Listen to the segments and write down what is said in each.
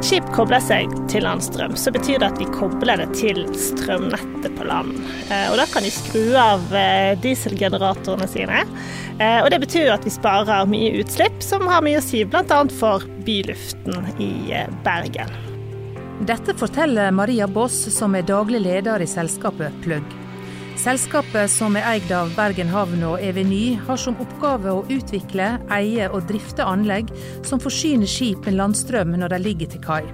et skip kobler seg til landstrøm, så betyr det at vi kobler det til strømnettet på land. Eh, og da kan de skru av eh, dieselgeneratorene sine. Eh, og det betyr jo at vi sparer mye utslipp, som har mye å si bl.a. for byluften i Bergen. Dette forteller Maria Boss, som er daglig leder i selskapet Plugg. Selskapet, som er eid av Bergen havn og Eveny, har som oppgave å utvikle, eie og drifte anlegg som forsyner skip med landstrøm når de ligger til kai.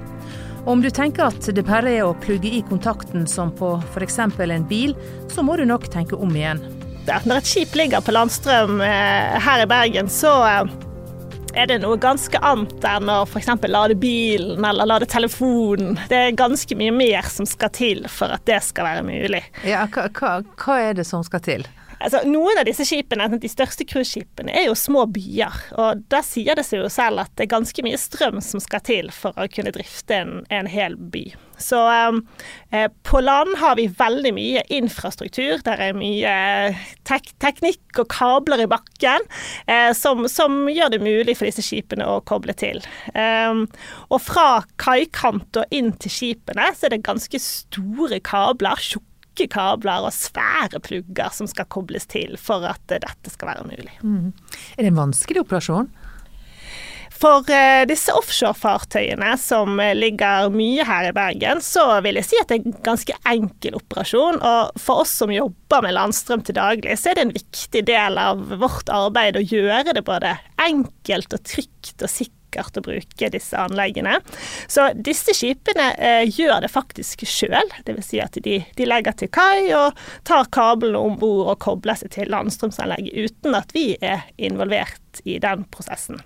Om du tenker at det bare er å plugge i kontakten som på f.eks. en bil, så må du nok tenke om igjen. Når et skip ligger på landstrøm eh, her i Bergen, så eh, er det noe ganske annet enn å f.eks. lade bilen eller lade telefonen. Det er ganske mye mer som skal til for at det skal være mulig. Ja, hva, hva, hva er det som skal til? Altså, noen av disse skipene, de største cruiseskipene, er jo små byer. Og da sier det seg jo selv at det er ganske mye strøm som skal til for å kunne drifte en, en hel by. Så eh, på land har vi veldig mye infrastruktur. Der er mye tek teknikk og kabler i bakken eh, som, som, gjør det mulig for disse skipene å koble til. Eh, og fra kaikant og inn til skipene så er det ganske store kabler. tjukke tjukke kabler og svære plugger som skal kobles til for at dette skal være mulig. Mm. Er det en vanskelig operasjon? For uh, disse offshorefartøyene som uh, ligger mye her i Bergen, så vil jeg si at det er en ganske enkel operasjon. Og for oss som jobber med landstrøm til daglig, så er det en viktig del av vårt arbeid å gjøre det både enkelt og trygt og sikkert sikkert å bruke disse anleggene. Så disse skipene eh, gjør det faktisk sjøl. Dvs. Si at de, de, legger til kai og tar kablene om bord og kobler seg til landstrømsanlegget uten at vi er involvert i den prosessen.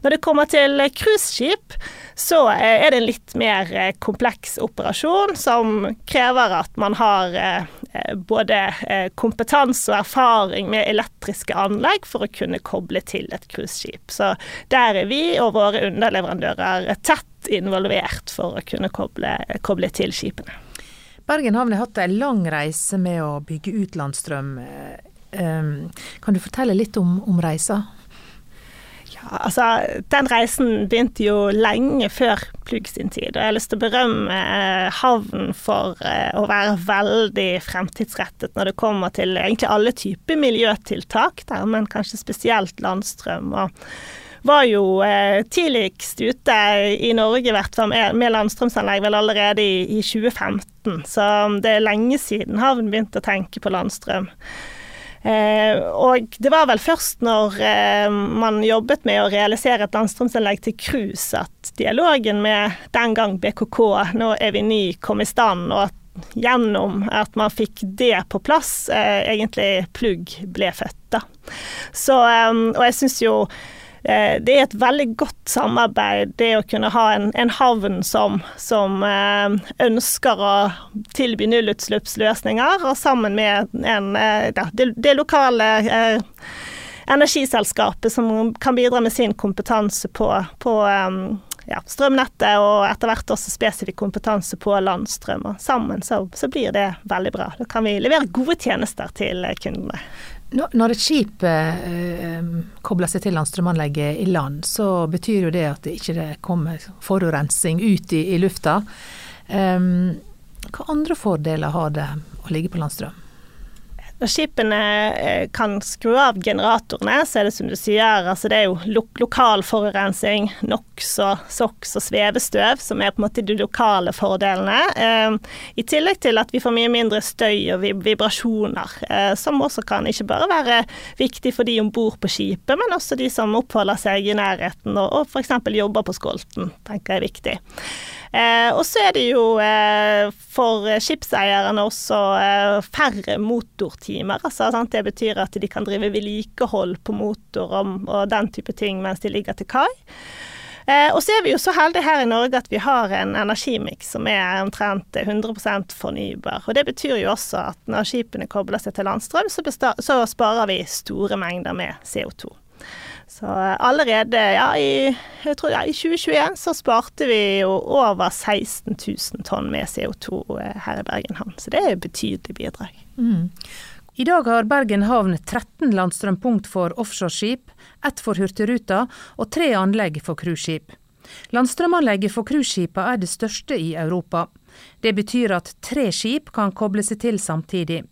Når det kommer til cruiseskip, så er det en litt mer eh, kompleks operasjon som krever at man har eh, både eh, kompetanse og erfaring med elektriske anlegg for å kunne koble til et cruiseskip. Så der er vi og våre underleverandører tett involvert for å kunne koble, koble til skipene. Bergen havn har hatt en lang reise med å bygge ut landstrøm. Kan du fortelle litt om, om reisa? Altså, den reisen begynte jo lenge før Plug sin tid. Og jeg har lyst til å berømme eh, havnen for eh, å være veldig fremtidsrettet når det kommer til egentlig alle typer miljøtiltak, der, men kanskje spesielt landstrøm. og var jo eh, tidligst ute i Norge hvert fall med, landstrømsanlegg vel allerede i, i 2015. Så det er lenge siden havnen begynte å tenke på landstrøm. Eh, og det var vel først når eh, man jobbet med å realisere et landstrømsanlegg til cruise at dialogen med den gang BKK, nå er vi ny, kom i stand, og at gjennom at man fikk det på plass, eh, egentlig plugg ble født. Da. Så, og jeg syns jo det er et veldig godt samarbeid, det å kunne ha en, en havn som, som, eh, ønsker å tilby nullutslippsløsninger, og sammen med en, eh, det, det, lokale energiselskapet som kan bidra med sin kompetanse på, på ja, strømnettet, og etter hvert også spesifikk kompetanse på landstrøm. Og sammen så, så blir det veldig bra. Da kan vi levere gode tjenester til kundene. Når et skip eh, kobler seg til landstrømanlegget i land, så betyr jo det at det ikke kommer forurensning ut i, i lufta. Eh, hva andre fordeler har det å ligge på landstrøm? Når skipene eh, kan skru av generatorene, så er det som du sier, altså det er jo lo lokal forurensning, NOx og SOx og svevestøv som er på en måte de lokale fordelene. Eh, I tillegg til at vi får mye mindre støy og vibrasjoner, eh, som også kan ikke bare være viktig for de om bord på skipet, men også de som oppholder seg i nærheten og, og f.eks. jobber på skolten, tenker jeg er viktig. Eh, og så er det jo eh, for skipseierne også eh, færre motortimer. Altså, det betyr at de kan drive vedlikehold på motor og, og, den type ting mens de ligger til kai. Eh, og så er vi jo så heldige her i Norge at vi har en energimiks som er omtrent 100% fornybar. Og det betyr jo også at når skipene kobler seg til landstrøm, så, så sparer vi store mengder med CO2. Så eh, allerede ja, i, tror, ja, i 2021 så sparte vi jo over 16 000 tonn med CO2 eh, her i Bergen havn. Så det er et betydelig bidrag. Mm. I dag har Bergen havn 13 landstrømpunkt for offshoreskip, ett for Hurtigruta og tre anlegg for cruiseskip. Landstrømanlegget for cruiseskipene er det største i Europa. Det betyr at tre skip kan koble seg til samtidig.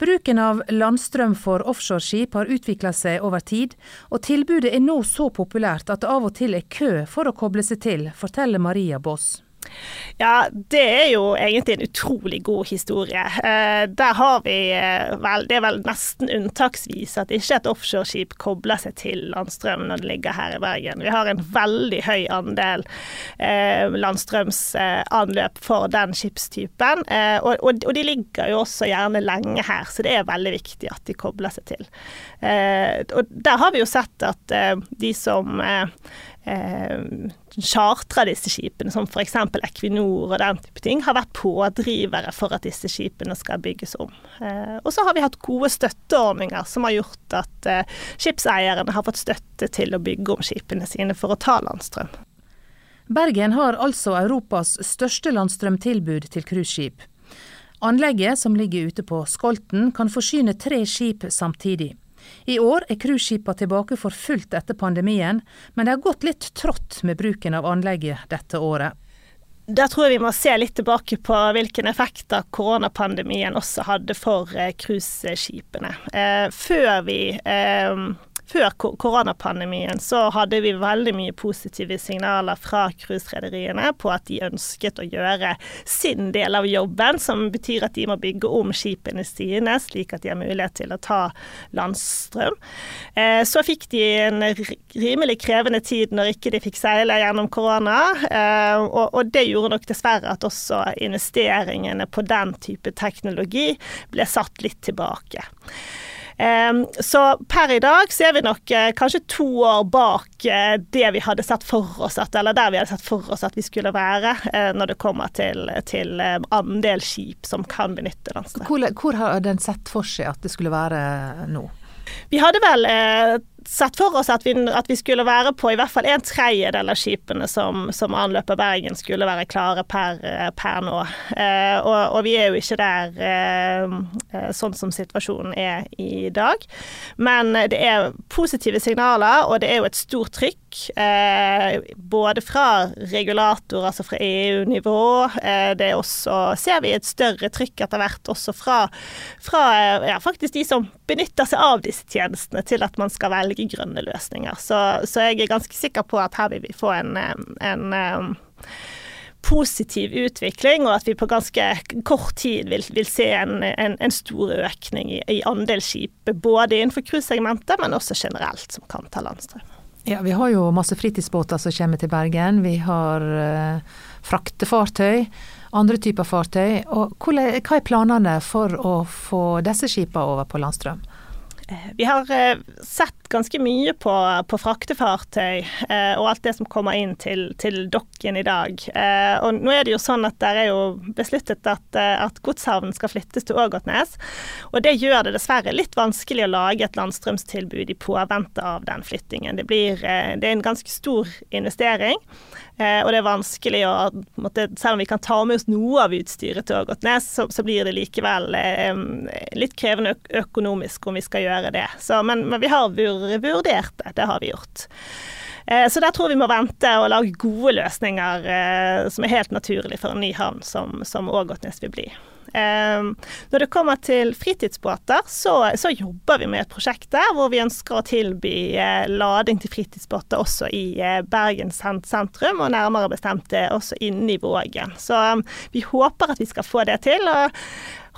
Bruken av landstrøm for offshoreskip har utvikla seg over tid, og tilbudet er nå så populært at det av og til er kø for å koble seg til, forteller Maria Boss. Ja, det er jo egentlig en utrolig god historie. Eh, der har vi eh, vel Det er vel nesten unntaksvis at ikke et offshoreskip kobler seg til landstrøm når det ligger her i Bergen. Vi har en veldig høy andel eh, landstrømsanløp for den skipstypen. Og, de ligger jo også gjerne lenge her, så det er veldig viktig at de kobler seg til. Og der har vi jo sett at de som eh, chartra disse skipene, som f.eks. Equinor og den type ting, har vært pådrivere for at disse skipene skal bygges om. Eh, og så har vi hatt gode støtteordninger som har gjort at eh, skipseierne har fått støtte til å bygge om skipene sine for å ta landstrøm. Bergen har altså Europas største landstrømtilbud til cruiseskip. Anlegget, som ligger ute på Skolten, kan forsyne tre skip samtidig. I år er cruiseskipene tilbake for fullt etter pandemien, men det har gått litt trått med bruken av anlegget dette året. Da tror jeg vi må se litt tilbake på hvilken effekter koronapandemien også hadde for eh, cruiseskipene. Eh, før vi eh, før koronapandemien så hadde vi veldig mye positive signaler fra cruiserederiene på at de ønsket å gjøre sin del av jobben, som betyr at de må bygge om skipene sine slik at de har mulighet til å ta landstrøm. Eh, så fikk de en rimelig krevende tid når ikke de fikk seile gjennom korona, eh, og det gjorde nok dessverre at også investeringene på den type teknologi ble satt litt tilbake. Så per i dag så er vi nok eh, kanskje to år bak eh, det vi hadde sett for oss, at, eller der vi hadde sett for oss at vi skulle være eh, når det kommer til, til andel skip som kan benytte landstrøm. Hvor, hvor har den sett for seg at det skulle være nå? Vi hadde vel eh, sett for oss at vi, at vi, skulle være på i hvert fall en tredjedel av skipene som, som anløper Bergen, skulle være klare per, per nå. Eh, og, og, vi er jo ikke der eh, eh, sånn som situasjonen er i dag. Men det er positive signaler, og det er jo et stort trykk. Eh, både fra regulator, altså fra EU-nivå. Eh, det er også, ser vi, et større trykk etter hvert også fra, fra ja, faktisk de som benytter seg av disse tjenestene, til at man skal velge velge grønne løsninger. Så, så, jeg er ganske sikker på at her vil vi få en, en, en positiv utvikling, og at vi på ganske kort tid vil, vil se en, en, en, stor økning i, i andel skip, både innenfor cruisesegmentet, men også generelt, som kan ta landstrøm. Ja, Vi har jo masse fritidsbåter som kommer til Bergen. Vi har uh, fraktefartøy, andre typer fartøy. Og hva er planene for å få disse skipene over på landstrøm? Vi har eh, sett ganske mye på, på fraktefartøy eh, og alt det som kommer inn til, til dokken i dag. Eh, og nå er det jo sånn at det er jo besluttet at, eh, at godshavnen skal flyttes til Ågotnes. Og det gjør det dessverre litt vanskelig å lage et landstrømstilbud i påvente av den flyttingen. Det, blir, eh, det er en ganske stor investering. Eh, og det er vanskelig å måtte, Selv om vi kan ta med oss noe av utstyret til Ågotnes, så, så, blir det likevel eh, litt krevende økonomisk om vi skal gjøre det. Så, men, men, vi har vurdert det. Det har vi gjort. Eh, så der tror vi må vente og lage gode løsninger eh, som er helt naturlige for en ny havn som, som Ågotnes vil bli. Ehm, når det kommer til fritidsbåter, så, så, jobber vi med et prosjekt der hvor vi ønsker å tilby eh, lading til fritidsbåter også i eh, Bergen sentrum, og nærmere bestemt eh, også inne i Vågen. Så vi håper at vi skal få det til. og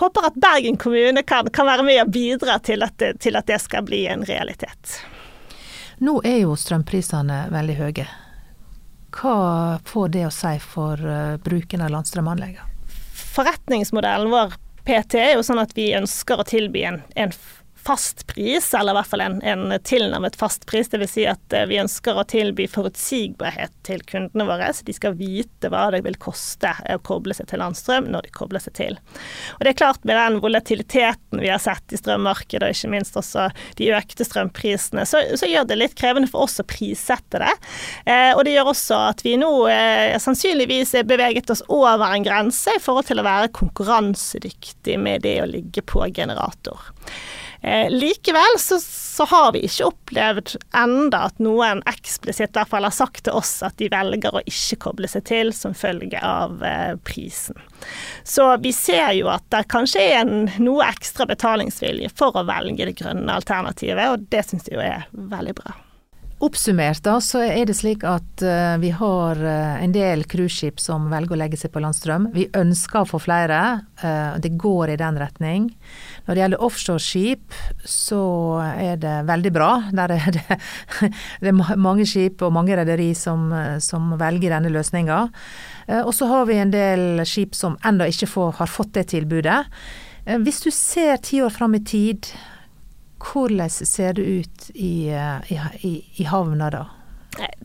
håper at Bergen kommune kan, kan være med og bidra til at, det, til at det skal bli en realitet. Nå er jo strømprisene veldig høye. Hva får det å si for bruken av landstrømanleggene? forretningsmodellen vår PT er jo sånn at vi ønsker å tilby en, en fast pris, eller i hvert fall en, en tilnærmet fast pris. Dvs. Si at eh, vi ønsker å tilby forutsigbarhet til kundene våre, så de skal vite hva det vil koste å koble seg til landstrøm når de kobler seg til. Og det er klart Med den volatiliteten vi har sett i strømmarkedet, og ikke minst også de økte strømprisene, så, så gjør det litt krevende for oss å prissette det. Eh, og det gjør også at vi nå eh, sannsynligvis er beveget oss over en grense i forhold til å være konkurransedyktig med det å ligge på generator. Eh, likevel så, så, har vi ikke opplevd enda at noen eksplisitt hvert har sagt til oss at de velger å ikke koble seg til som følge av eh, prisen. Så vi ser jo at det kanskje er en noe ekstra betalingsvilje for å velge det grønne alternativet, og det syns jeg jo er veldig bra. Oppsummert da, så er det slik at uh, vi har uh, en del cruiseskip som velger å legge seg på landstrøm. Vi ønsker å få flere. Uh, det går i den retning. Når det gjelder offshoreskip, så er det veldig bra. Der er det, det er mange skip og mange rederi som, som, velger denne løsninga. og så har vi en del skip som ennå ikke får, har fått det tilbudet. Hvis du ser ti år fram i tid, hvordan ser det ut i, i, i, i havna da?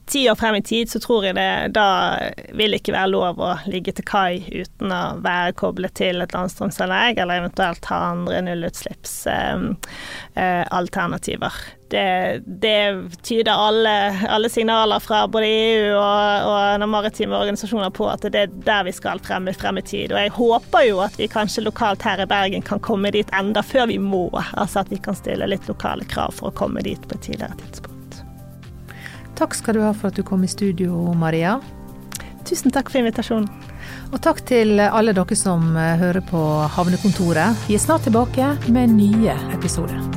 Ti år frem i tid så tror jeg det da vil det ikke være lov å ligge til kai uten å være koblet til et landstrømsanlegg, eller eventuelt ha andre nullutslippsalternativer. Eh, det, det, tyder alle, alle, signaler fra både EU og, og maritime organisasjoner på at det er der vi skal frem i tid. Og jeg håper jo at vi kanskje lokalt her i Bergen kan komme dit enda før vi må. Altså at vi kan stille litt lokale krav for å komme dit på et tidligere tidspunkt. Takk skal du ha for at du kom i studio, Maria. Tusen takk for invitasjonen. Og takk til alle dere som hører på Havnekontoret. Vi er snart tilbake med nye episoder.